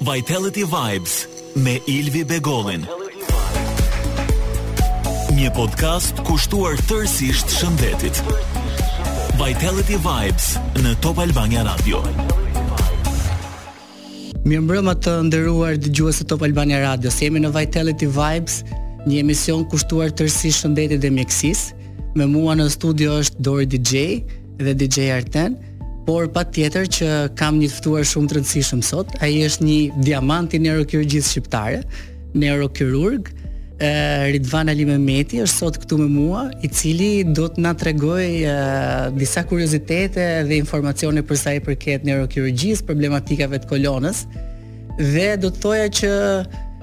Vitality Vibes me Ilvi Begollin. Një podcast kushtuar tërësisht shëndetit. Vitality Vibes në Top Albania Radio. Mirëmbrëma të nderuar dëgjues të Top Albania Radios. Jemi në Vitality Vibes, një emision kushtuar tërësisht shëndetit dhe mjekësisë. Me mua në studio është Dori DJ, dhe DJ Arten, por patjetër që kam një të ftuar shumë të rëndësishëm sot. Ai është një diamant i neurokirurgjisë shqiptare, neurokirurg, Ridvan Alimehmeti është sot këtu me mua, i cili do të na tregojë disa kuriozitete dhe informacione për sa i përket neurokirurgjisë, problematikave të kolonës. Dhe do të thoja që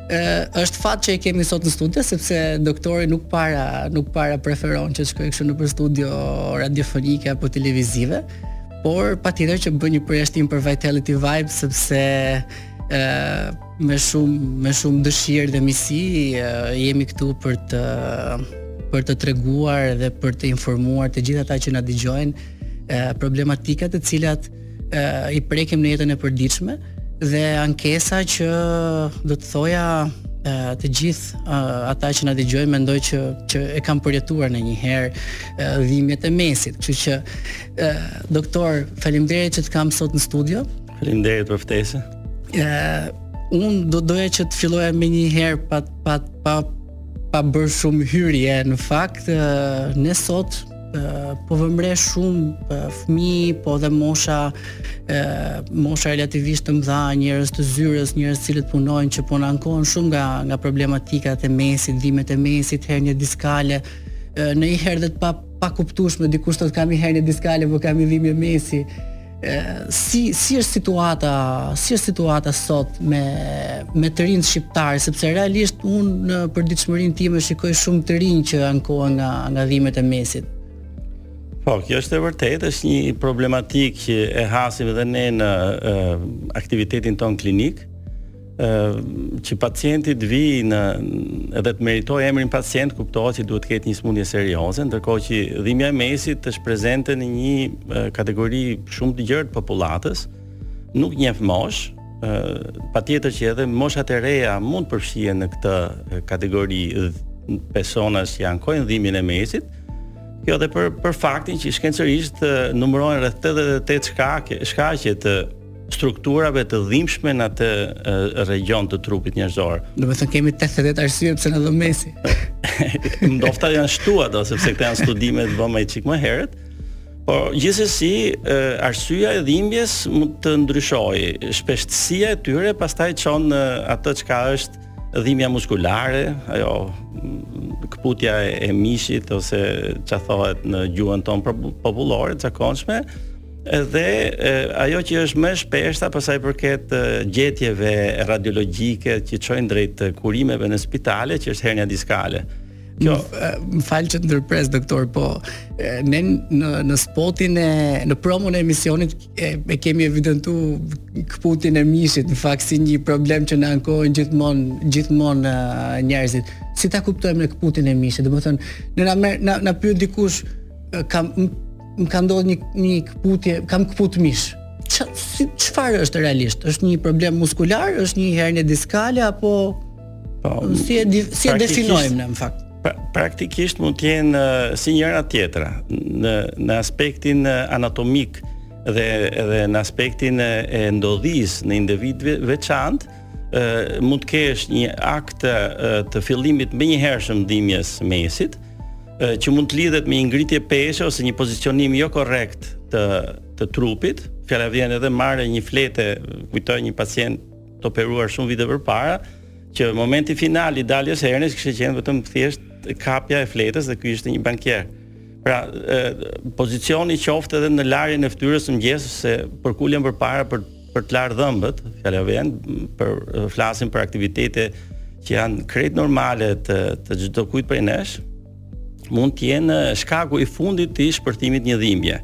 ë është fat që e kemi sot në studio sepse doktori nuk para nuk para preferon që të shkojë kështu nëpër studio radiofonike apo televizive, por patjetër që bën një përjashtim për Vitality Vibe sepse ë me shumë me shumë dëshirë dhe miqësi jemi këtu për të për të treguar dhe për të informuar të gjithë ata që na dëgjojnë problematika të cilat i prekim në jetën e përditshme dhe ankesa që do të thoja të gjithë ata që na dëgjojnë mendoj që që e kanë përjetuar ndonjëherë dhimbjet e mesit. Kështu që doktor, faleminderit që të kam sot në studio. Faleminderit për ftesën. ë Unë do doja që të filloja menjëherë pa pa pa pa bërë shumë hyrje në fakt ne sot po vë re shumë fëmijë, po dhe mosha ë mosha relativisht të mëdha, njerëz të zyrës, njerëz të cilët punojnë që po na ankohen shumë nga nga problematikat e mesit, dhimbjet e mesit, hernia diskale, ndonjëherë dhe të pa pakuptueshme dikush thotë kam një hernie diskale, po kam një dhimbje mesi. si si është situata, si është situata sot me me të rinjtë shqiptarë, sepse realisht unë në përditshmërinë time shikoj shumë të rinj që ankohen nga nga dhimbjet e mesit. Po, kjo është e vërtetë, është një problematikë që e hasim edhe ne në e, aktivitetin tonë klinik. që pacienti të vijë në edhe të meritojë emrin pacient, kuptohet që duhet të ketë një sëmundje serioze, ndërkohë që dhimbja e mesit është prezente në një kategori shumë të gjerë të popullatës, nuk njeh moshë, patjetër që edhe moshat e reja mund të përfshihen në këtë kategori personash që ankojnë dhimbjen e mesit. Kjo edhe për për faktin që shkencërisht numërohen rreth 88 shkaqe, shkaqe të strukturave të dhimbshme në atë region të trupit njerëzor. Domethënë kemi 80 arsye pse na dhemb mesi. Ndofta janë shtuar ato sepse këto janë studime të bëma çik më herët. Por gjithsesi arsyeja e dhimbjes mund të ndryshojë, shpeshtësia e tyre pastaj çon në atë çka është dhimbja muskulare, ajo këputja e mishit ose çfarë thohet në gjuhën tonë popullore të zakonshme, Dhe ajo që është më e shpeshta për sa i përket gjetjeve radiologjike që çojnë drejt kurimeve në spitale, që është hernia diskale. Kjo më fal që të ndërpres doktor, po ne në në spotin e në promon e emisionit e, e kemi evidentu këputjen e mishit në fakt si një problem që na ankohen gjithmonë gjithmonë njerëzit. Si ta kuptojmë ne këputjen e mishit? Domethënë, ne na na, na pyet dikush kam më ka ndodhur një një këputje, kam këput mish. Çfarë është realisht? Është një problem muskular, është një hernie diskale apo po si e di, si e definojmë ne në fakt? Pra, praktikisht mund të jenë si njëra dhe tjetra në në aspektin anatomik dhe edhe në aspektin e ndodhisë në individ të veçantë, mund të kesh një akt të fillimit të menjëhershëm të dhimbjes së mesit, që mund të lidhet me një ngritje peshe ose një pozicionim jo korrekt të të trupit. Fjala vjen edhe marrje e një flete, kujtoj një pacient të operuar shumë vite përpara, që momenti final i daljes së hernies kishte qenë vetëm thjesht kapja e fletës dhe ky ishte një bankier. Pra, e, pozicioni qoftë edhe në larjen e fytyrës në mëngjes se përkulen përpara për për të larë dhëmbët, fjala vjen për flasim për aktivitete që janë krejt normale të të çdokujt prej nesh, mund të jenë shkaku i fundit të shpërthimit të një dhimbje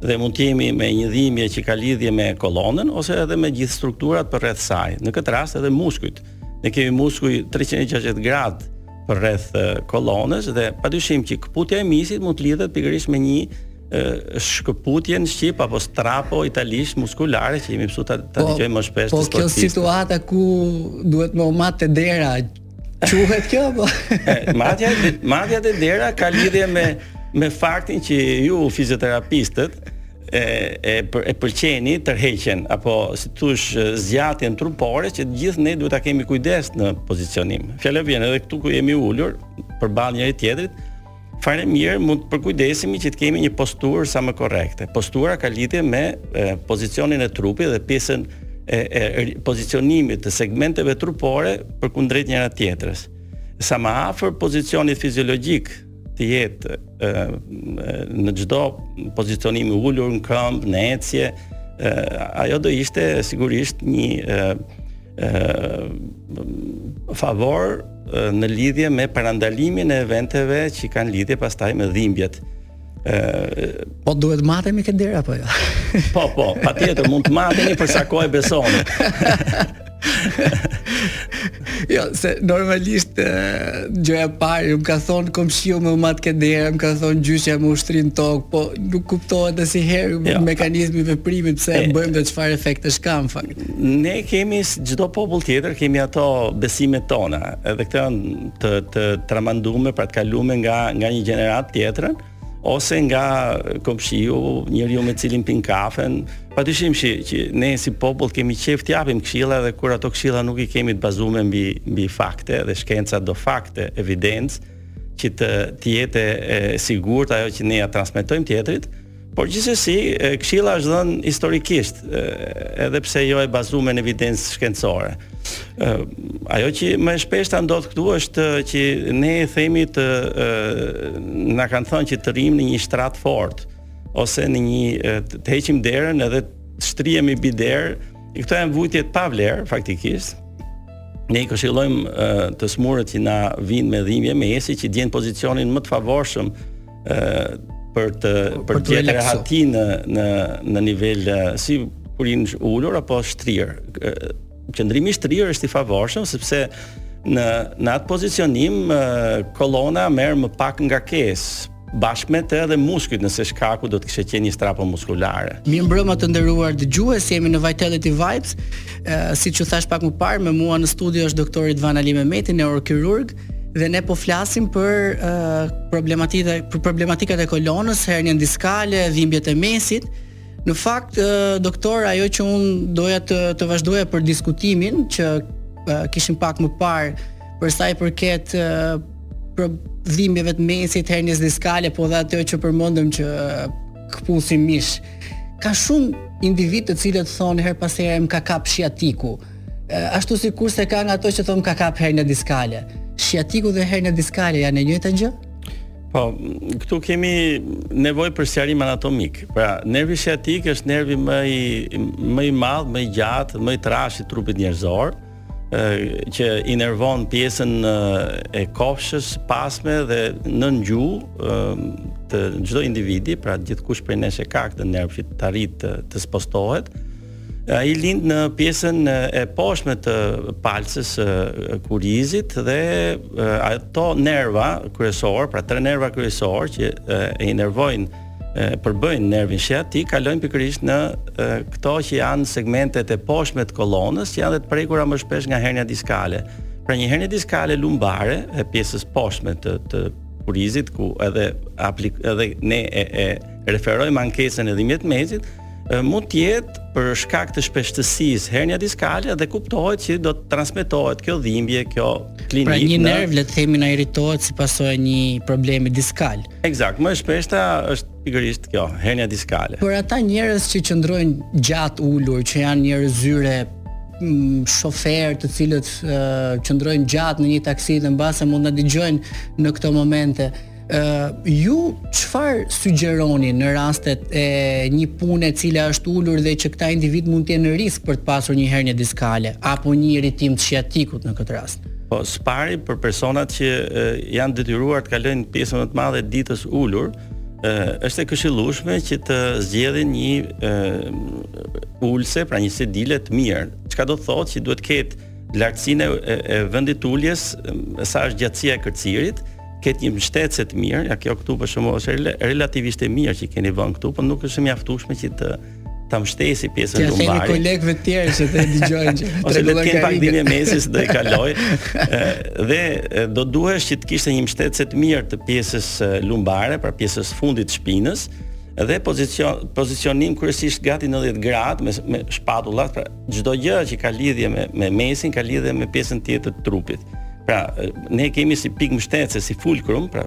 dhe mund të jemi me një dhimbje që ka lidhje me kolonën ose edhe me gjithë strukturat përreth saj. Në këtë rast edhe muskujt. Ne kemi muskuj 360 gradë përreth kolonës dhe padyshim që këputja e mishit mund të lidhet pikërisht me një shkëputje në shqip apo strappo italisht muskulare që jemi mësuar ta, ta po, dëgjojmë më shpesh po, te sportistët. Po kjo situata ku duhet me u mat te dera quhet kjo po. matja matja te dera ka lidhje me me faktin që ju fizioterapistët e e për, e pëlqeni tërheqjen apo si të thuash zgjatjen trupore që të gjithë ne duhet ta kemi kujdes në pozicionim. Fjala vjen edhe këtu ku jemi ulur përballë njëri tjetrit, fare mirë mund të përkujdesemi që të kemi një posturë sa më korrekte. Postura ka lidhje me e, pozicionin e trupit dhe pjesën e, e pozicionimit të segmenteve trupore përkundrejt njëra tjetrës. Sa më afër pozicionit fiziologjik të jetë e, në çdo pozicionim i ulur në këmbë, në ecje, e, ajo do ishte sigurisht një e, favor në lidhje me parandalimin e eventeve që kanë lidhje pastaj me dhimbjet. Po duhet të matemi ke dera apo jo? Po, po, patjetër mund të matemi për sa kohë besoni. jo, se normalisht gjëja e parë më ka thon komshiu me u mat ke dera, më ka thon gjyshja me u shtri n'tokë, po nuk kuptohet asnjëherë jo, mekanizmi i veprimit pse e bëjmë dhe çfarë efektesh ka në fakt. Ne kemi çdo popull tjetër, kemi ato besimet tona, edhe këto janë të të tramandume, pra të kalume nga nga një gjeneratë te tjetra ose nga komshiu, njeriu me cilin pin kafen. Padyshim që, që ne si popull kemi qejf të japim këshilla dhe kur ato këshilla nuk i kemi të bazume mbi mbi fakte dhe shkenca do fakte, evidencë që të të jetë e sigurt ajo që ne ia transmetojmë tjetrit, Por gjithsesi, këshilla është dhënë historikisht, edhe pse jo e bazume në evidencë shkencore. Ajo që më e shpeshta ndodh këtu është që ne e themi të na kanë thonë që të rrimë në një shtrat fort ose në një të heqim derën edhe të shtrihemi mbi derë. Këto janë vuajtje të pavlera faktikisht. Ne i këshillojmë të smurët që na vijnë me dhimbje mesi që të gjejnë pozicionin më të favorshëm për të për të jetë rehat në në në nivel si kur i ulur apo shtrir. Qëndrimi i shtrir është i favorshëm sepse në në atë pozicionim kolona merr më pak ngarkesë bashkë me të edhe muskujt nëse shkaku do të kishte qenë një strapo muskulare. Mirëmbrëma të nderuar dëgjues, jemi në Vitality Vibes. Siç u thashë pak më parë, me mua në studio është doktor Ridvan Alimehmeti, neurokirurg. dhe ne po flasim për uh, problematikat për problematikat e kolonës, herniën diskale, dhimbjet e mesit. Në fakt, uh, doktor, ajo që unë doja të të vazhdoja për diskutimin që uh, kishim pak më parë për sa i përket uh, për dhimbjeve të mesit, hernies diskale, po dhe ato që përmendëm që uh, këpusin mish. Ka shumë individë të cilët thonë herë pas here më ka kap shiatiku. Ashtu si kur se ka nga ata që thonë ka kap hernia diskale. Shjatiku dhe hernia diskale janë e njëjta gjë? Po, këtu kemi nevojë për sqarim anatomik. Pra, nervi shjatik është nervi më i më i madh, më i gjatë, më i trashë i trupit njerëzor, ë që inervon pjesën e kofshës pasme dhe nën gju të çdo individi, pra gjithkush prej nesh e ka këtë nerv që të arrijë të, të spostohet. Ai lind në pjesën e poshtme të palcës së kurrizit dhe ato nerva kryesor, pra tre nerva kryesor që e inervojnë përbëjnë nervin shiatik, kalojnë pikërisht në këto që janë segmentet e poshtme të kolonës, që janë dhe të prekura më shpesh nga hernia diskale. Pra një hernia diskale lumbare e pjesës poshtme të të kurrizit ku edhe aplik edhe ne e e referojmë ankesën e dhimbjes mesit, mund të jetë për shkak të shpeshtësisë hernia diskale dhe kuptohet që do të transmetohet kjo dhimbje, kjo klinikë. Pra një nerv le të themi na irritohet si pasojë e një problemi diskal. Eksakt, më e shpeshta është pikërisht kjo, hernia diskale. Për ata njerëz që qëndrojnë gjatë ulur, që janë njerëz zyre mm, shoferë të cilët qëndrojnë gjatë në një taksi dhe mbase mund na dëgjojnë në këto momente, Uh, ju çfarë sugjeroni në rastet e një pune e cila është ulur dhe që këta individë mund të jenë në risk për të pasur një hernie diskale apo një irritim të shjatikut në këtë rast? Po, së pari për personat që e, janë detyruar të kalojnë pjesën më të madhe të ditës ulur, e, është e këshillueshme që të zgjedhin një e, ulse, pra një sedile të mirë. Çka do të thotë që duhet të ketë lartësinë e, e vendit uljes, sa është gjatësia e kërcirit, ketë një mbështetëse të mirë, ja kjo këtu për shembull është relativisht e mirë që keni vënë këtu, por nuk është e mjaftueshme që të ta mbështesi pjesën lumbare. Ia themi kolegëve të tjerë që të dëgjojnë që ose do të kenë pak dhimbje mesis do i kaloj. dhe do duhesh që të kishte një mbështetëse të mirë të pjesës lumbare, pra pjesës fundit të shpinës, dhe pozicion pozicionim kryesisht gati 90 gradë me, me shpatullat, pra Çdo gjë që ka lidhje me me mesin ka lidhje me pjesën tjetër të trupit. Pra, ne kemi si pikë mbështetëse si fulkrum, pra,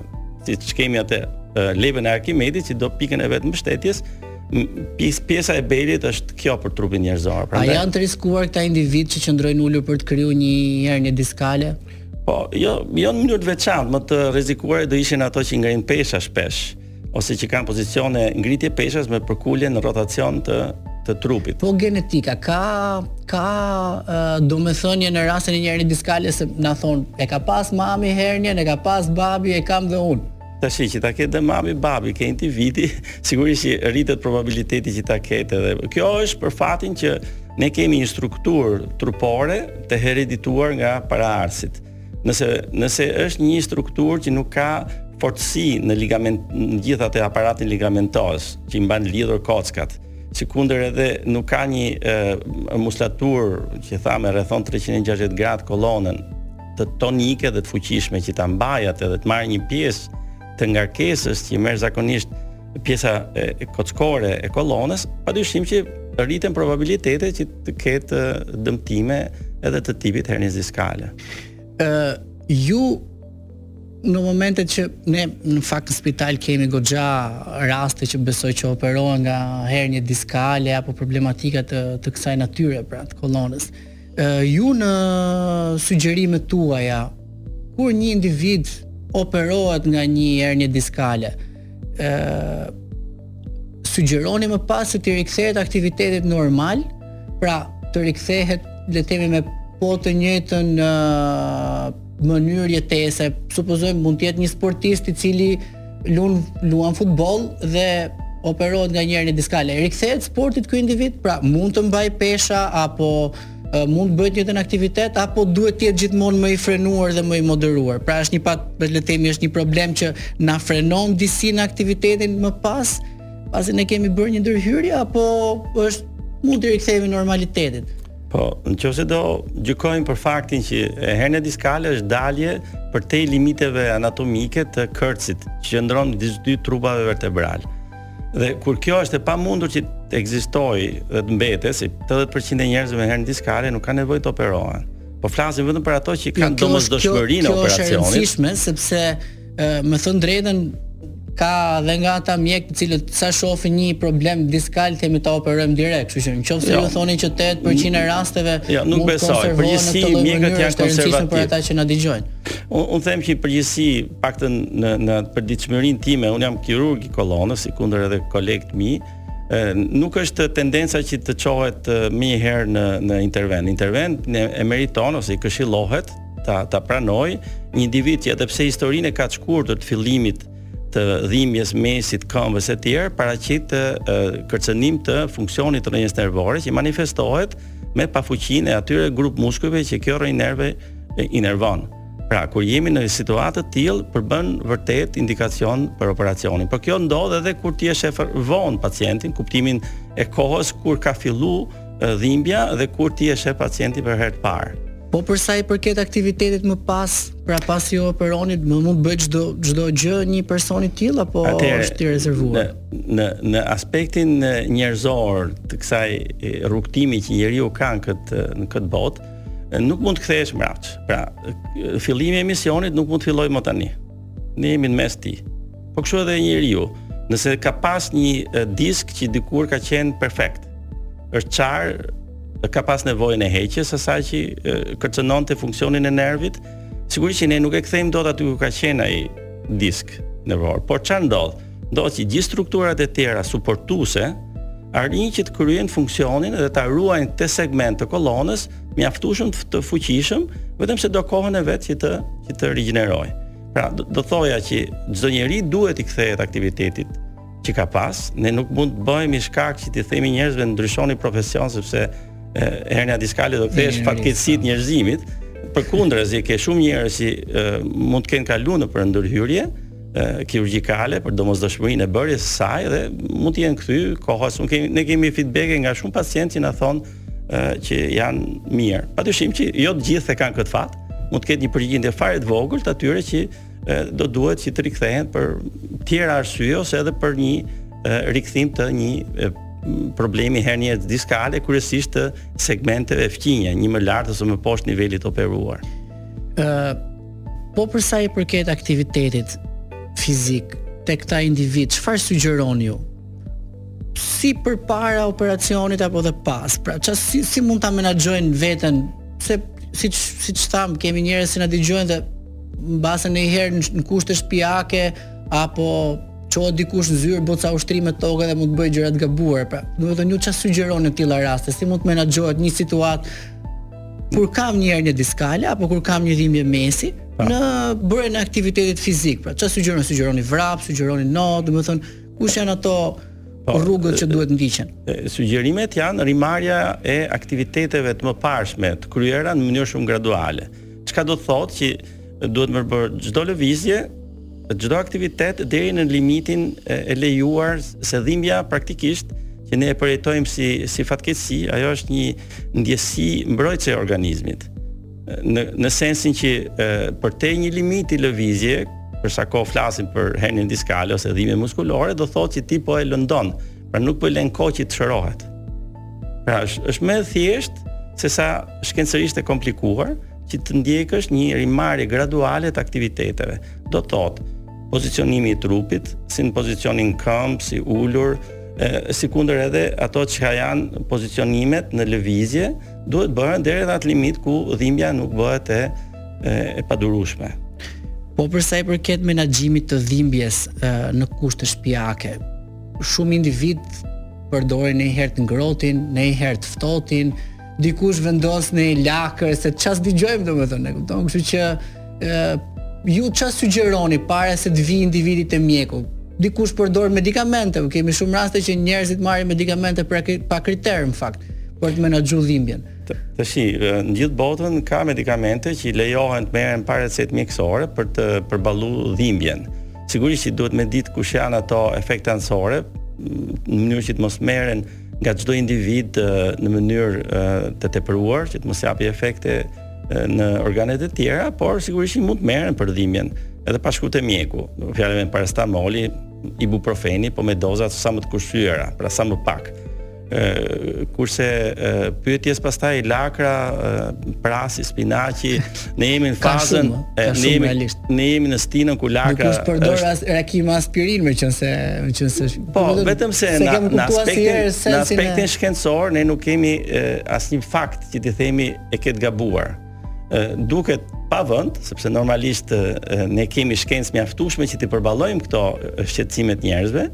siç kemi atë levën e Arkimedit që do pikën e vet mbështetjes, pjes, pjesa e belit është kjo për trupin njerëzor. Pra, A janë të riskuar këta individë që qëndrojnë ulur për të kriju një hernie diskale? Po, jo, jo në mënyrë të veçantë, më të rrezikuar do ishin ato që ngrenë pesha shpesh. ose që kanë pozicione ngritje peshash me përkulje në rotacion të të trupit. Po genetika ka ka domethënie në rastin e hernies diskale se na thonë e ka pas mami hernien, e ka pas babi, e kam dhe unë. Tashi që ta ketë dhe mami, babi, te individi, sigurisht që rritet probabiliteti që ta ketë edhe. Kjo është për faktin që ne kemi një strukturë trupore të heredituar nga paraardhësit. Nëse nëse është një strukturë që nuk ka fortësi në ligament në gjithë atë aparatin ligamentos që i mban lidhur kockat, sikundër edhe nuk ka një e, muskulaturë që thamë rrethon 360 gradë kolonën, tonike dhe të fuqishme që ta mbajë atë dhe të marrë një pjesë të ngarkesës që merr zakonisht pjesa kockore e kolonës, padyshim që rriten probabilitetet që të ketë dëmtime edhe të tipit hernie diskale. Ë ju në momentet që ne në fakt në spital kemi goxha raste që besoj që operohen nga hernia diskale apo problematika të të kësaj natyre pra të kolonës. Ju në sugjerimet tuaja, kur një individ operohet nga një hernie diskale, ë sugjeroni më pas se t'i rikthehet aktivitetit normal, pra të rikthehet le të themi me po të njëjtën ë mënyrë jetese, supozojmë mund të jetë një sportist i cili Luan luan futboll dhe operohet nga hernia diskale. I rikthehet sportit ky individ, pra mund të mbajë pesha apo mund të bëjë të njëjtin aktivitet apo duhet të jetë gjithmonë më i frenuar dhe më i moderuar. Pra është një pat, le të themi, është një problem që na frenon disi në aktivitetin më pas, pasi ne kemi bërë një ndërhyrje apo është mund t'i rikthehemi normalitetit. Po, në qoftë se do gjykojmë për faktin që hernia diskale është dalje përtej limiteve anatomike të kërcit, që qëndron midis dy trupave vertebralë. Dhe kur kjo është e pamundur që të ekzistojë dhe të mbetet, se 80% e njerëzve me hernie diskale nuk kanë nevojë të operohen. Po flasim vetëm për ato që kanë domosdoshmërinë e operacionit. Kjo është e rëndësishme sepse Me thënë të drejtën, ka dhe nga ata mjek të cilët sa shofin një problem diskal themi ta operojmë direkt, kështu që nëse jo. ju thoni që 80% e rasteve jo, nuk besoj, në përgjithësi mjekët janë konservativë për ata që na dëgjojnë. Unë unë them që në përgjithësi, të paktën në në përditshmërinë time, unë jam kirurg i kolonës, sikundër edhe kolegët mi, nuk është tendenca që të çohet menjëherë në në intervent. Interventin e meriton ose i këshillohet ta ta pranoj një individ që edhe pse historinë e ka të shkurtër të fillimit të dhimbjes, mesit, këmbës e tjerë, paraqet kërcënim të funksionit të rrënjës nervore që manifestohet me pafuqinë e atyre grup muskujve që kjo rrënjë nervi inervon. Pra, kur jemi në situatë të tillë, përbën vërtet indikacion për operacionin. Por kjo ndodh edhe kur ti e shef vonë pacientin, kuptimin e kohës kur ka filluar dhimbja dhe kur ti e sheh pacientin për herë të parë. Po për sa i përket aktivitetit më pas, pra pasi ju operoni, ë mund të bëjë çdo çdo gjë një person i tillë apo është i rezervuar? Në në në aspektin njerëzor të këtij rrugëtimi që njeriu ka në këtë në këtë botë, nuk mund të kthehesh mbrapsht. Pra, fillimi i emisionit nuk mund të fillojë më tani. Ne jemi në mes të tij. Po kështu edhe njeriu, nëse ka pas një disk që dikur ka qenë perfekt, është çarë, ka pas nevojën e heqjes, asaj që kërcënonte funksionin e nervit, sigurisht që ne nuk e kthejmë dot aty ku ka qenë ai disk nervor. Por çfarë ndodh? Ndodh që gjithë strukturat e tjera suportuese arrijnë që të kryejnë funksionin dhe ta ruajnë këtë segment të kolonës, mjaftueshëm të fuqishëm, vetëm se do kohën e vet që të që të rigjenerojë. Pra, do, do thoja që çdo njeri duhet t'i kthehet aktivitetit që ka pas, ne nuk mund të bëhemi shkak që t'i themi njerëzve ndryshoni profesion sepse hernia diskale do kthehej fatkeqësi e njerëzimit. Përkundrazi, ke shumë njerëz që mund të kenë kaluar nëpër ndërhyrje kirurgjikale për domosdoshmërinë e bërjes së saj dhe mund të jenë kthyer kohës. Unë kemi ne kemi feedback-e nga shumë pacientë që na thonë që janë mirë. Pa dyshim që jo të gjithë e kanë këtë fat, mund të ketë një përqindje fare të vogël të atyre që do duhet që të rikthehen për tjera arsye ose edhe për një rikthim të një problemi hernie diskale kryesisht të segmenteve fqinje, një më lart ose më poshtë nivelit të operuar. Ë po për sa i përket aktivitetit fizik tek këta individë, çfarë sugjeroni ju? si përpara operacionit apo dhe pas. Pra, çfarë si, si mund ta menaxhojnë veten? Se siç siç thamë, kemi njerëz që na dëgjojnë dhe mbase njëherë në kushte shtëpiake apo çohet dikush në zyrë bën ca ushtrime toke dhe mund të bëjë gjëra të gabuara. Pra, domethënë ju çfarë sugjeroni në të tilla raste? Si mund të menaxhohet një situatë kur kam një hernie diskale apo kur kam një dhimbje mesi? Pra. Në bërjen e aktivitetit fizik, pra çfarë sugjeroni? Sugjeroni vrap, sugjeroni not, domethënë Kush janë ato po, rrugët që duhet të ndiqen? Sugjerimet janë rimarrja e aktiviteteve të mëparshme të kryera në mënyrë shumë graduale. Çka do të thotë që duhet me bërë çdo lëvizje, çdo aktivitet deri në limitin e lejuar se dhimbja praktikisht që ne e përjetojmë si si fatkeqësi, ajo është një ndjesi mbrojtëse e organizmit. në në sensin që përtej një limiti lëvizje, për sa kohë flasim për hernian diskale ose dhimbje muskulore, do thotë që ti po e lëndon, pra nuk po i lë kohë që të shërohet. Pra është është më e thjeshtë se sa shkencërisht e komplikuar që të ndjekësh një rimarrje graduale të aktiviteteve. Do të thotë pozicionimi i trupit, si në pozicionin këmbë, si ulur, e, sikundër edhe ato çka janë pozicionimet në lëvizje, duhet bërën deri në atë limit ku dhimbja nuk bëhet e e padurueshme. Po për sa i përket menaxhimit të dhimbjes në kushte shtëpiake, shumë individë përdorin nenjëherë të ngrohtin, nenjëherë të ftohtin, dikush vendos një lakër se ç'a s'dëgjojmë domethënë, e kupton? Kështu që Ë ju ç'a sugjeroni para se të vijë individi te mjeku? Dikush përdor medikamente, kemi shumë raste që njerëzit marrin medikamente pa kriter në fakt për të menaxhu dhimbjen. Tashi, në gjithë botën ka medikamente që lejohen të merren pa recetë mjekësore për të përballu dhimbjen. Sigurisht që duhet me ditë kush janë ato efekte anësore, në mënyrë që të mos merren nga çdo individ në mënyrë të tepruar që të mos japi efekte në organet e tjera, por sigurisht mund të merren për dhimbjen edhe pa shku te mjeku. Fjala vjen paracetamoli, ibuprofeni, po me doza sa më të kursyera, pra sa më pak. Ë kurse pyetjes pastaj lakra, prasi, spinaqi, Ne jemi në fazën, ne jemi realisht. Ne jemi në stinën ku lakra. Nuk përdor është... as raki me aspirinë, meqenëse, meqenëse. Po, dhe, vetëm se, se na, në aspektin, në aspektin shkencor ne nuk kemi asnjë fakt që t'i themi e ke të gabuar. E, duket pa vend, sepse normalisht e, ne kemi shkencë mjaftueshme që t'i përballojmë këto shqetësimet e njerëzve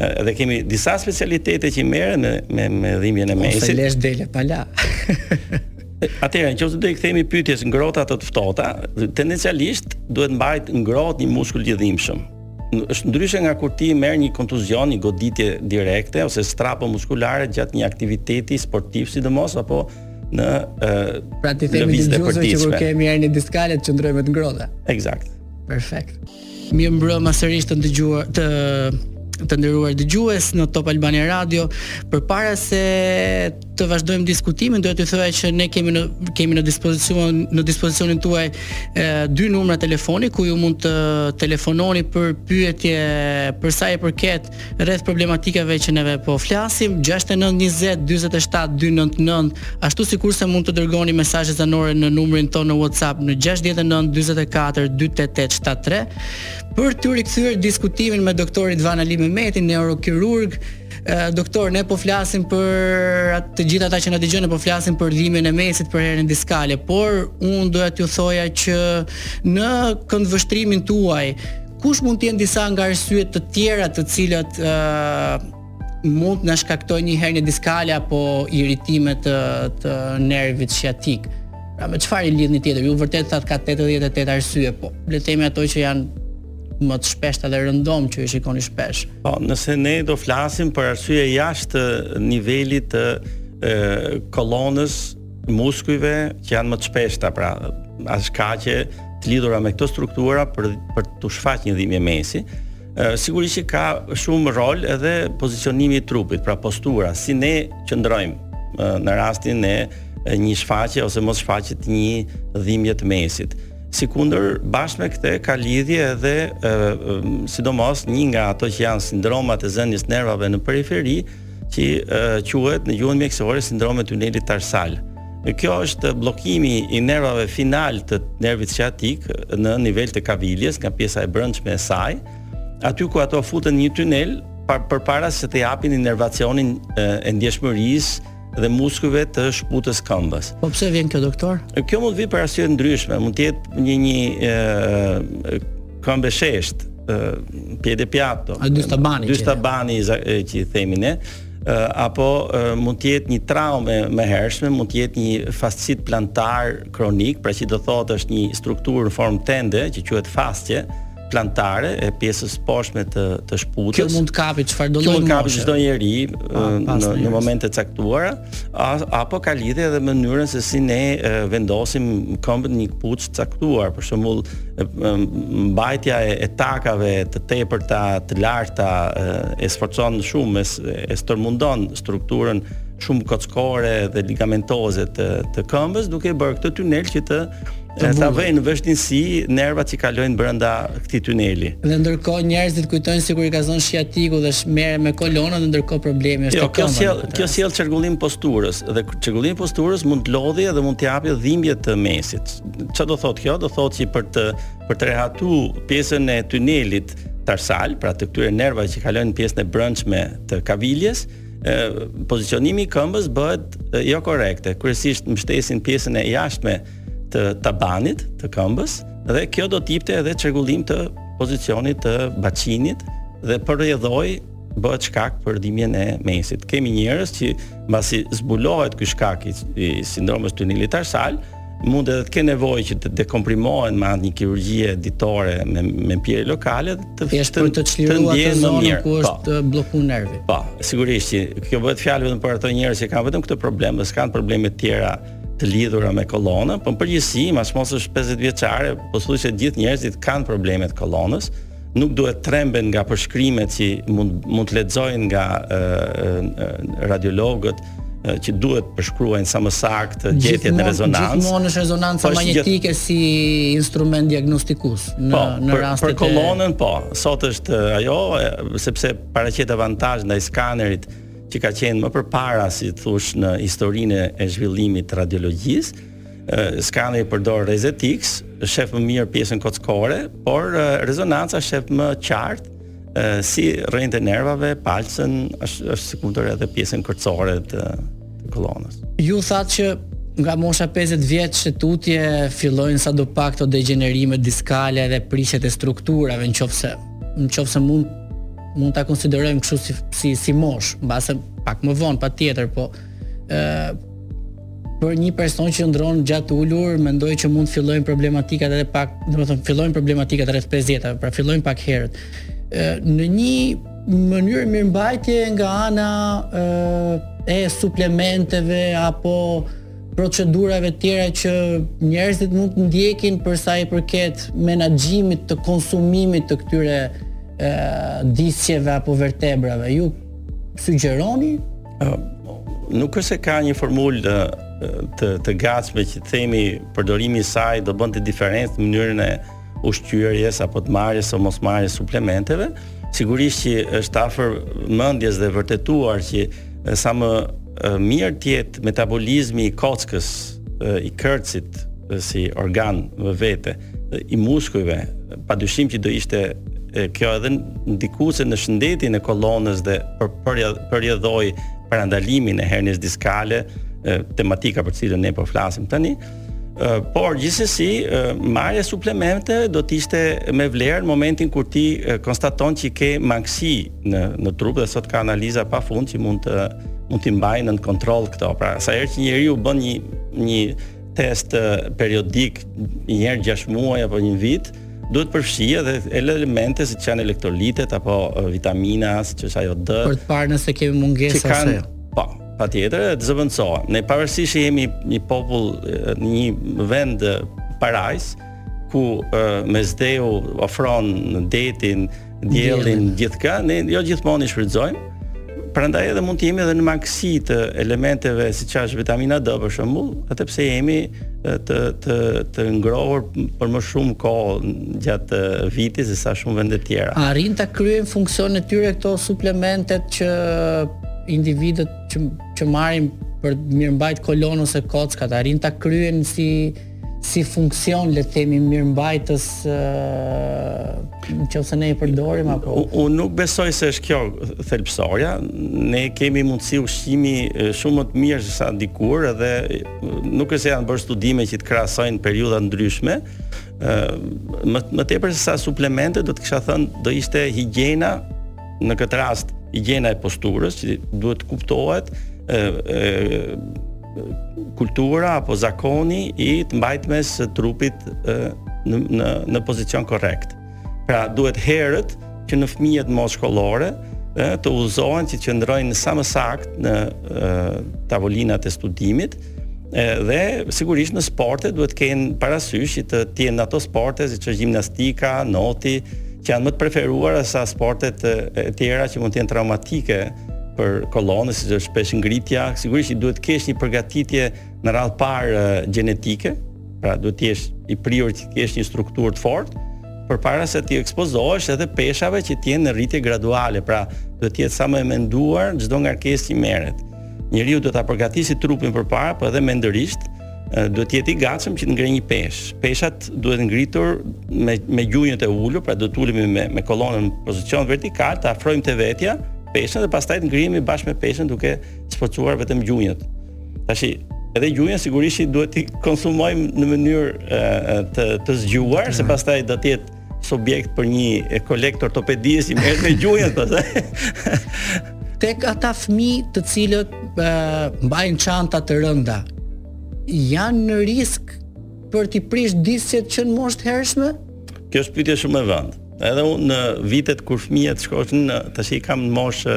dhe kemi disa specialitete që merren me me me dhimbjen e mesit. Ose lesh dele pa larë. Atëherë, nëse do i kthehemi pyetjes ngrohta, të ftohta, tendencialisht duhet mbajt ngrohtë një muskul i dhimbshëm. Është ndryshe nga kur ti merr një kontuzion, një goditje direkte ose strapo muskulare gjatë një aktiviteti sportiv, sidomos apo në ë pra t'i themi të gjithëve që kur kemi hernie diskale të qëndrojmë të ngrohta. Eksakt. Perfekt. Mirëmbrëma sërish të ndëgjuar të të nderuar dëgjues në Top Albania Radio. Përpara se të vazhdojmë diskutimin, doja të thoja që ne kemi në kemi në dispozicion në dispozicionin tuaj e, dy numra telefoni ku ju mund të telefononi për pyetje për sa i përket rreth problematikave që neve po flasim 69 20 47 299 ashtu sikurse mund të dërgoni mesazhe zanore në numrin tonë në WhatsApp në 69 44 288 73 për të rikthyer diskutimin me doktorin Ridvan Alimehmetin neurokirurg doktor ne po flasim për atë të gjithë ata që na dëgjojnë po flasim për dhimbjen e mesit për hernien diskale por un doja t'ju thoja që në këndvështrimin tuaj Kush mund të jenë disa nga arsyet të tjera të cilat ë uh, mund të na shkaktojnë një hernie diskale apo irritime të të nervit shiatik. Pra me çfarë i lidhni tjetër? Ju vërtet thatë ka 88 arsye, po le të themi ato që janë më të shpeshta dhe rëndom që i shikoni shpesh. Po, nëse ne do flasim për arsye jashtë nivelit të e, kolonës muskujve që janë më të shpeshta, pra shkaqe të lidhura me këto struktura për për t'u shfaq një dhimbje mesi. Sigurisht që ka shumë rol edhe pozicionimi i trupit, pra postura, si ne qëndrojmë në rastin e një shfaqje ose mos shfaqje të një dhimbje të mesit. Sikundër, bashkë me këtë ka lidhje edhe e, e, sidomos një nga ato që janë sindromat e zënies së nervave në periferi, që quhet në gjuhën mjekësore sindromë e tunelit tarsal. Kjo është bllokimi i nervave finale të nervit shiatik në nivel të kaviljes, nga pjesa e brendshme e saj, aty ku ato futen në një tunel par, përpara se të japin inervacionin e, e ndjeshmërisë dhe muskujve të shputës së këmbës. Po pse vjen kjo doktor? Kjo mund të vijë për arsye të ndryshme, mund të jetë një një e, Këmbë e sheshtë, piede piatto. A dystabani. Dystabani që i themi ne apo mund të jetë një traumë më e hershme, mund të jetë një fascit plantar kronik, pra që do thotë është një strukturë në formë tende që quhet fascie plantare e pjesës së poshtme të të shputës. Kjo mund të kapi çfarëdo lloj moshe. Kjo mund të kapi çdo njeri në në momente të caktuara. apo ka lidhje edhe me mënyrën se si ne vendosim këmbën në një këpucë të caktuar, për shembull mbajtja e, e takave të tepërta, të larta e sforcon shumë, e, e stërmundon strukturën shumë kockore dhe ligamentoze të, të këmbës, duke bërë këtë tunel që të Të t'i vëjë në vështirësi nervat që kalojnë brenda këtij tuneli. Dhe ndërkohë njerëzit kujtojnë sikur i ka zonë shiatiku dhe merren me kolonën dhe ndërkohë problemi është jo, kjo sjell kjo sjell çrregullim të posturës dhe çrregullimi i posturës mund të lodhi edhe mund të japë dhimbje të mesit. Ça do thotë kjo? Do thotë që për të për të rehatu pjesën e tunelit tarsal, pra të këtyre nervave që kalojnë në pjesën e brendshme të kaviljes, pozicionimi i këmbës bëhet jo korrekte. Kryesisht mbështesin pjesën e jashtme të tabanit, të këmbës dhe kjo do të jepte edhe çrregullim të pozicionit të baçinit dhe për rrjedhojë bëhet shkak për dhimbjen e mesit. Kemi njerëz që mbasi zbulohet ky shkak i, i sindromës tunelit tarsal, mund edhe të kenë nevojë që të dekomprimohen me anë të një kirurgjie ditore me mpirje lokale të thjesht për të çliruar atë zonën ku po. është po, bllokuar nervi. Po, sigurisht që kjo bëhet fjalë vetëm për ato njerëz që kanë vetëm këtë problem, dhe s'kanë probleme të tjera të lidhura me kolonën, por në përgjithësi, mas moshës 50 vjeçare, pothuajse gjithë njerëzit kanë probleme të kolonës, nuk duhet tremben nga përshkrimet që mund mund të lexojnë nga e, e, radiologët që duhet përshkruajnë sa më saktë gjetjet e rezonancës. Gjithmonë është rezonanca po, magnetike gjith... si instrument diagnostikues në po, në rastet për, për kolonën po. Sot është ajo sepse paraqet avantazh ndaj skanerit që ka qenë më përpara si të thuash në historinë e zhvillimit të radiologjisë. Skaneri përdor rrezet iks, shef më mirë pjesën kockore, por rezonanca shef më qartë si rrënjët e nervave, palcën, është është sikundër edhe pjesën kërcore të, të kolonës. Ju thatë që nga mosha 50 vjeç e tutje fillojnë sadopak këto degjenerimet diskale dhe prishjet e strukturave në qofë se, në qofë se mund mund ta konsiderojmë kështu si si si moshë, mbase pak më vonë patjetër, po ë për një person që qëndron gjatë ulur, mendoj që mund të fillojnë problematikat edhe pak, domethënë fillojnë problematikat rreth 50-tave, pra fillojnë pak herët. ë në një mënyrë mirëmbajtje nga ana ë e suplementeve apo procedurave tjera që njerëzit mund të ndjekin për sa i përket menaxhimit të konsumimit të këtyre e, disqeve apo vertebrave. Ju sugjeroni? Nuk është se ka një formulë të, të, të gatshme që të themi përdorimi i saj do bënte diferencë në mënyrën e ushqyerjes apo të marrjes ose mos marrjes suplementeve, sigurisht që është afër mendjes dhe vërtetuar që sa më mirë të jetë metabolizmi i kockës, i kërcit si organ më vete, i muskujve, pa dyshim që do ishte kjo edhe ndikuese në shëndetin e kolonës dhe për rrjedhojë parandalimin e hernies diskale, tematika për cilën ne po flasim tani, por gjithsesi marrja e suplementeve do të ishte me vlerë në momentin kur ti konstaton që ke mangësi në në trup dhe sot ka analiza pa fund që mund të mund t'i mbajnë nën kontroll këto. Pra, sa herë që njeriu bën një një test periodik një herë 6 muaj apo një vit, duhet të përfshijë edhe elemente siç janë elektrolitet apo vitamina, siç është ajo D. Për të parë nëse kemi mungesa ose jo. Po, Patjetër, të zëvendësohen. Ne pavarësisht që jemi një popull, një vend parajsë ku mesdheu ofron detin, diellin, gjithçka, ne jo gjithmonë i shfrytëzojmë. Prandaj edhe mund të jemi edhe në mangësi të elementeve siç është vitamina D për shembull, edhe pse jemi të të të ngrohur për më shumë kohë gjatë vitit se sa shumë vende të tjera. A arrijnë ta kryejnë funksionin e tyre këto suplementet që Individët që, që marrin për mirëmbajtje kolonën ose kockat, a arrijnë ta kryejnë si si funksion le të themi mirëmbajtës nëse ne i përdorim apo unë nuk besoj se është kjo thelbësorja ne kemi mundësi ushqimi shumë më të mirë se sa dikur edhe nuk është se janë bërë studime që të krahasojnë periudha të ndryshme më më tepër se sa suplemente do të kisha thënë do ishte higjiena në këtë rast higjiena e posturës që duhet të kuptohet e, e, kultura apo zakoni i të mbajtmes së trupit e, në, në, në pozicion korrekt. Pra duhet herët që në fëmijët moshë shkollore e, të udhëzohen që të qëndrojnë sa më saktë në e, tavolinat e studimit, dhe sigurisht në sporte duhet të kenë parasysh që të jenë ato sporte siç gjimnastika, noti, që janë më të preferuara sesa sportet e tjera që mund të jenë traumatike për kolonën, siç është peshëngritja, sigurisht që duhet të kesh një përgatitje në radhë të parë gjenetike, pra duhet të jesh i prirur që të kesh një strukturë të fortë, përpara se t'i ekspozohesh edhe peshave që të jenë në rritje graduale, pra duhet të jetë sa më e menduar, çdo ngarkesë që merret. Njeriu duhet ta përgatisë trupin përpara, po edhe mendërisht duhet të jetë i gatshëm që të ngrejë një peshë. Peshat duhet ngritur me me gjunjët e ulur, pra duhet të ulemi me me kolonën në pozicion vertikal, ta afrojmë te vetja peshën dhe pastaj të ngrihemi bashkë me peshën duke sforcuar vetëm gjunjët. Tashi edhe gjunjët sigurisht duhet t'i konsumojmë në mënyrë të të zgjuar, mm. se pastaj do të jetë subjekt për një koleg të ortopedisë, i merret me gjunjët pas. Tek ata fëmijë të cilët mbajnë çanta të rënda janë në risk për t'i prish disqet që në moshë të hershme? Kjo është pyetje shumë me vend. Edhe unë në vitet kur fëmijët shkoshin në tash i kam në moshë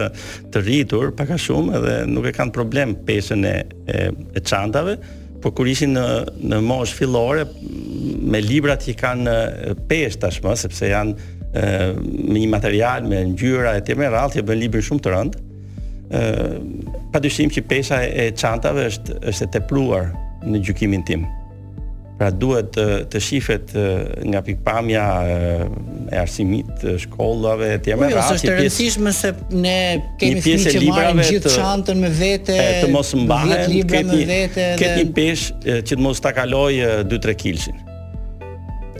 të rritur, pak a shumë edhe nuk e kanë problem peshën e e, e çantave, Po kur ishin në në moshë fillore me librat që kanë peshë tashmë sepse janë ë me një material me ngjyra e tjerë me radhë që bën librin shumë të rëndë. ë pa dyshim që pesha e çantave është është e tepruar në gjykimin tim. Pra duhet të, të shifet nga pikëpamja e arsimit, shkollave etj. Po, jo, është e rëndësishme se ne kemi fëmijë që marrin gjithë çantën me vete, të mos mbahen libra me vete. Ketë një peshë që të mos ta kalojë 2-3 kilshin.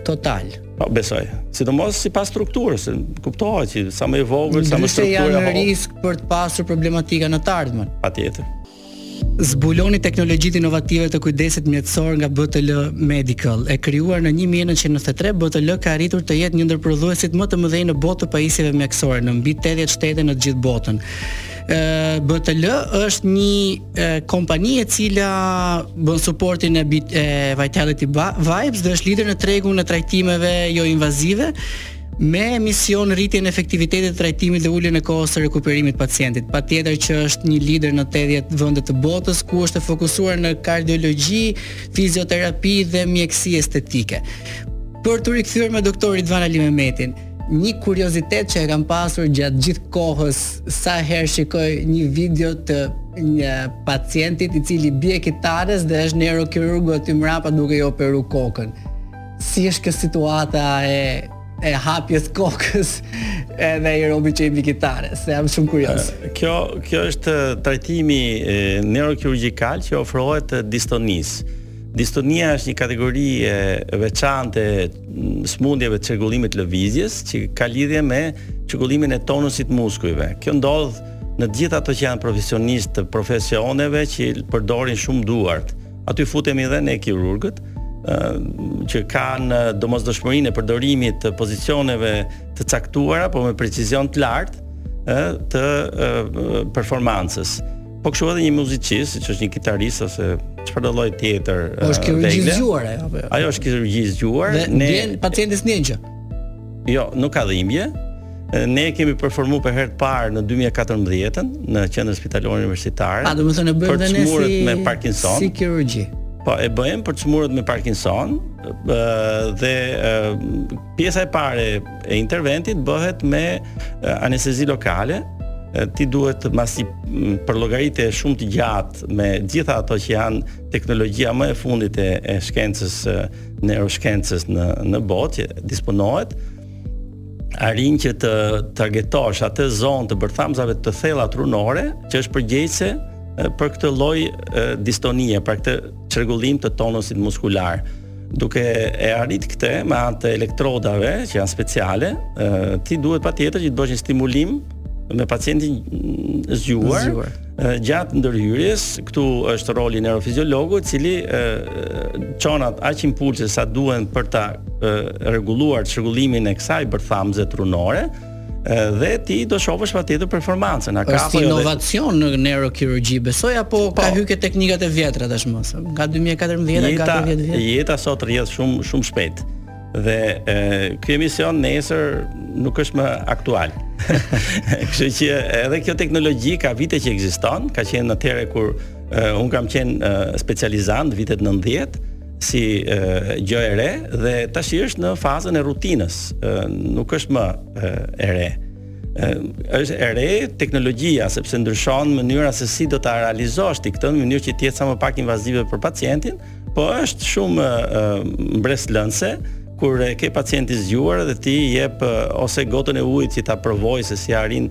Total. Po besoj. Sidomos sipas strukturës, kuptohet që sa më i vogël, sa më struktura. Do të jetë një risk për të pasur problematika në të ardhmen. Patjetër. Zbuloni teknologjitë inovative të kujdesit mjekësor nga BTL Medical. E krijuar në një mijë e nëntëqind e nëntëdhjetë e tre, BTL ka arritur të jetë një ndër prodhuesit më të mëdhenj në botë të pajisjeve mjekësore në mbi tetëdhjetë shtete në të gjithë botën. BTL është një kompani e cila bën suportin e Vitality Vibes dhe është lider në tregun e trajtimeve joinvazive me mision rritjen e efektivitetit të trajtimit dhe uljen e kohës së rekuperimit të pacientit. Patjetër që është një lider në 80 vende të botës ku është e fokusuar në kardiologji, fizioterapi dhe mjekësi estetike. Për t'u rikthyer me doktor Ridvan Alimehmetin, një kuriozitet që e kam pasur gjatë gjithë kohës sa herë shikoj një video të një pacientit i cili i bie kitarës dhe është neurokirurgu aty mrapa duke i operuar kokën. Si është kjo situata e e hapjes së kokës edhe i robi që i bi kitarës, se jam shumë kurioz. Kjo, kjo është trajtimi neurokirurgjikal që ofrohet distonisë. Distonia është një kategori e veçantë e sëmundjeve të çrregullimit të lëvizjes që ka lidhje me çrregullimin e tonusit të muskujve. Kjo ndodh në të gjithë ata që janë profesionistë të profesioneve që përdorin shumë duart Aty futemi dhe ne kirurgët, që kanë domosdoshmërinë e përdorimit të pozicioneve të caktuara, por me precizion të lartë, ë të performancës. Po kështu edhe një muzicist, siç është një kitarist ose çfarëdo lloj tjetër. Po është kirurgji zgjuar ajo. Ajo është kirurgji zgjuar. Ne pacienti s'ndjen gjë. Jo, nuk ka dhimbje. Ne e kemi performuar për herë të parë në 2014-ën në Qendrën Spitalore Universitare. A do të thotë e bëjmë ne si me Parkinson? Si kirurgji. Po e bëjmë për të sëmurët me Parkinson, ë dhe e, pjesa e parë e interventit bëhet me anestezi lokale. Ti duhet mbas një përllogaritje shumë të gjatë me të gjitha ato që janë teknologjia më e fundit e, e shkencës neuroshkencës në në botë që disponohet arrin që të targetosh atë zonë të bërthamzave të thella trunore që është përgjegjëse për këtë lloj distonie, për këtë çrregullim të tonusit muskular. Duke e arrit këtë me anë të elektrodave që janë speciale, ti duhet patjetër që të bësh një stimulim me pacientin zgjuar, zgjuar. gjatë ndërhyrjes, këtu është roli i neurofiziologut i cili çon aq impulse sa duhen për ta rregulluar çrregullimin e kësaj bërthamze trunore dhe ti do shohësh patjetër performancën. A ka apo jo? inovacion në neurokirurgji, besoj apo po, ka hyrë teknikat e vjetra tashmë, nga 2014 ka gati 10 vjet. Jeta sot rrjedh shumë shumë shpejt. Dhe e, ky emision nesër nuk është më aktual. Kështu që edhe kjo teknologji ka vite që ekziston, ka qenë atëhere kur e, un kam qenë e, specializant vitet 90 si e, gjë e re dhe tashti është në fazën e rutinës, e, nuk është më e, e re. E, është e re teknologjia sepse ndryshon mënyra se si do ta realizosh ti këtë në mënyrë që të jetë sa më pak invazive për pacientin, Po është shumë mbresëlënëse kur e ke pacientin zgjuar dhe ti jep ose gotën e ujit që ta provojë se si arrin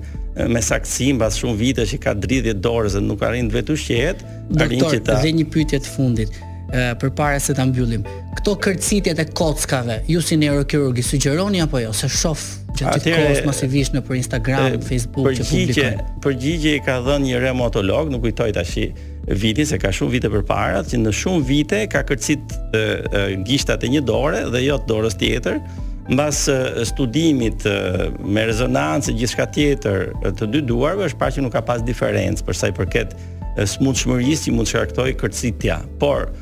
me saktësi mbas shumë vite që ka dridhje dorës dhe nuk arrin vetë ushqehet, arrin që ta. Dhe një pyetje të fundit për para se ta mbyllim. Këto kërcitjet e kockave, ju si neurokirurg i sugjeroni apo jo, se shof gjatë gjithë kohës masivisht nëpër Instagram, e, Facebook që publikojnë. Përgjigje i ka dhënë një reumatolog, nuk kujtoj tash vitin se ka shumë vite përpara që në shumë vite ka kërcit e, e, gishtat e një dore dhe jo të dorës tjetër mbas studimit me rezonancë gjithçka tjetër të dy duarve është parë që nuk ka pas diferencë për sa i përket smundshmërisë që mund të shkaktojë kërcitja por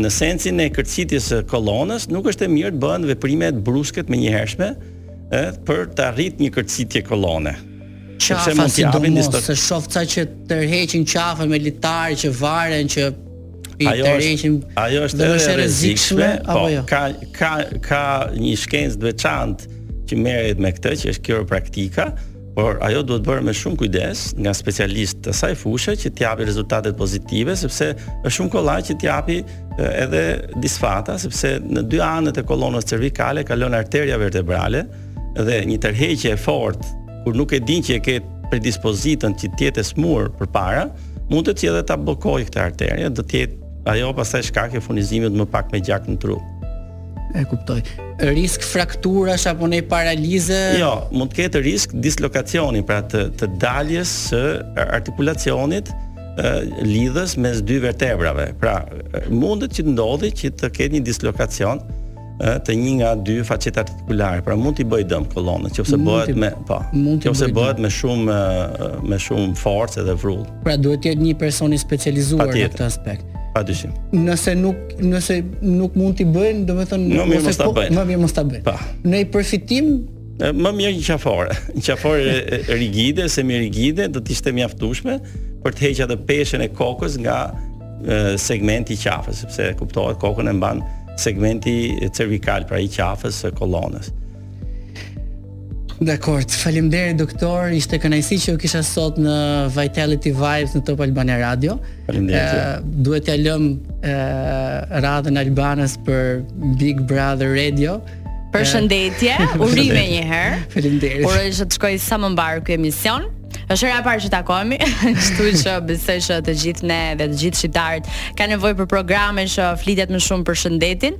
në sensin e kërcitjes së kolonës nuk është e mirë të bëhen veprime bruske të menjëhershme për të arrit një kërcitje kolone Sepse mund të japin një strok. Se shoh ca që tërheqin qafën me litar që varen që i tërheqin. Ajo është edhe e rrezikshme po, apo jo? Ka ka ka një shkencë të veçantë që merret me këtë që është kiropraktika, por ajo duhet bërë me shumë kujdes nga specialistë të asaj fushe që të japi rezultate pozitive sepse është shumë kollaj që të japi edhe disfata sepse në dy anët e kolonës cervikale kalon arteria vertebrale dhe një tërheqje e fortë kur nuk e din që e ke predispozitën që të jetë smur përpara, mund edhe ta bllokojë këtë arterie, do të jetë ajo pastaj shkak e furnizimit më pak me gjak në tru. E kuptoj. Risk frakturash apo dhe paralize? Jo, mund të ketë risk dislokacioni, pra të të daljes së artikulacionit lidhës mes dy vertebrave. Pra, mundet që të ndodhi që të ketë një dislokacion, të një nga dy facetat artikulare, pra mund t'i bëjë dëm kolonës, nëse bëhet me, po. Nëse bëhet me shumë me shumë forcë dhe vrull. Pra duhet të jetë një person i specializuar në këtë aspekt. Pa dyshim. Nëse nuk nëse nuk mund t'i bëjnë, domethënë jo, më mirë mos ta, po, bëjnë. Më mirë mos ta bëjnë. Po. Në përfundim më mirë një qafore, një qafore rigide, semi rigide, do të ishte mjaftueshme për të hequr atë peshën e kokës nga segmenti i qafës, sepse kuptohet kokën e mban segmenti cervikal, pra i qafës së kolonës. Dakord, faleminderit doktor, ishte kënaqësi që u kisha sot në Vitality Vibes në Top Albania Radio. Faleminderit. Duhet t'ja lëm radhën Albanës për Big Brother Radio. Përshëndetje, urime një herë. Faleminderit. Uroj që të shkojë sa më mbarë ky emision. Është hera e parë që takohemi, kështu që besoj që të gjithë ne dhe të gjithë shqiptarët kanë nevojë për programe që flitet më shumë për shëndetin.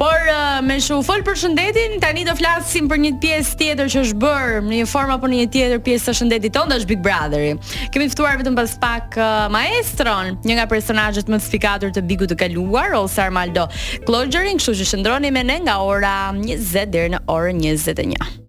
Por uh, meqë u fol për shëndetin, tani do flasim për një pjesë tjetër që është bërë në një formë apo në një tjetër pjesë e shëndetit tonë, është Big Brotheri. Kemi ftuar vetëm pas pak uh, maestron, një nga personazhet më të spikatur të Bigut të kaluar, ose Armaldo Kllogjerin, kështu që qëndroni me ne nga ora 20 deri në orën 21.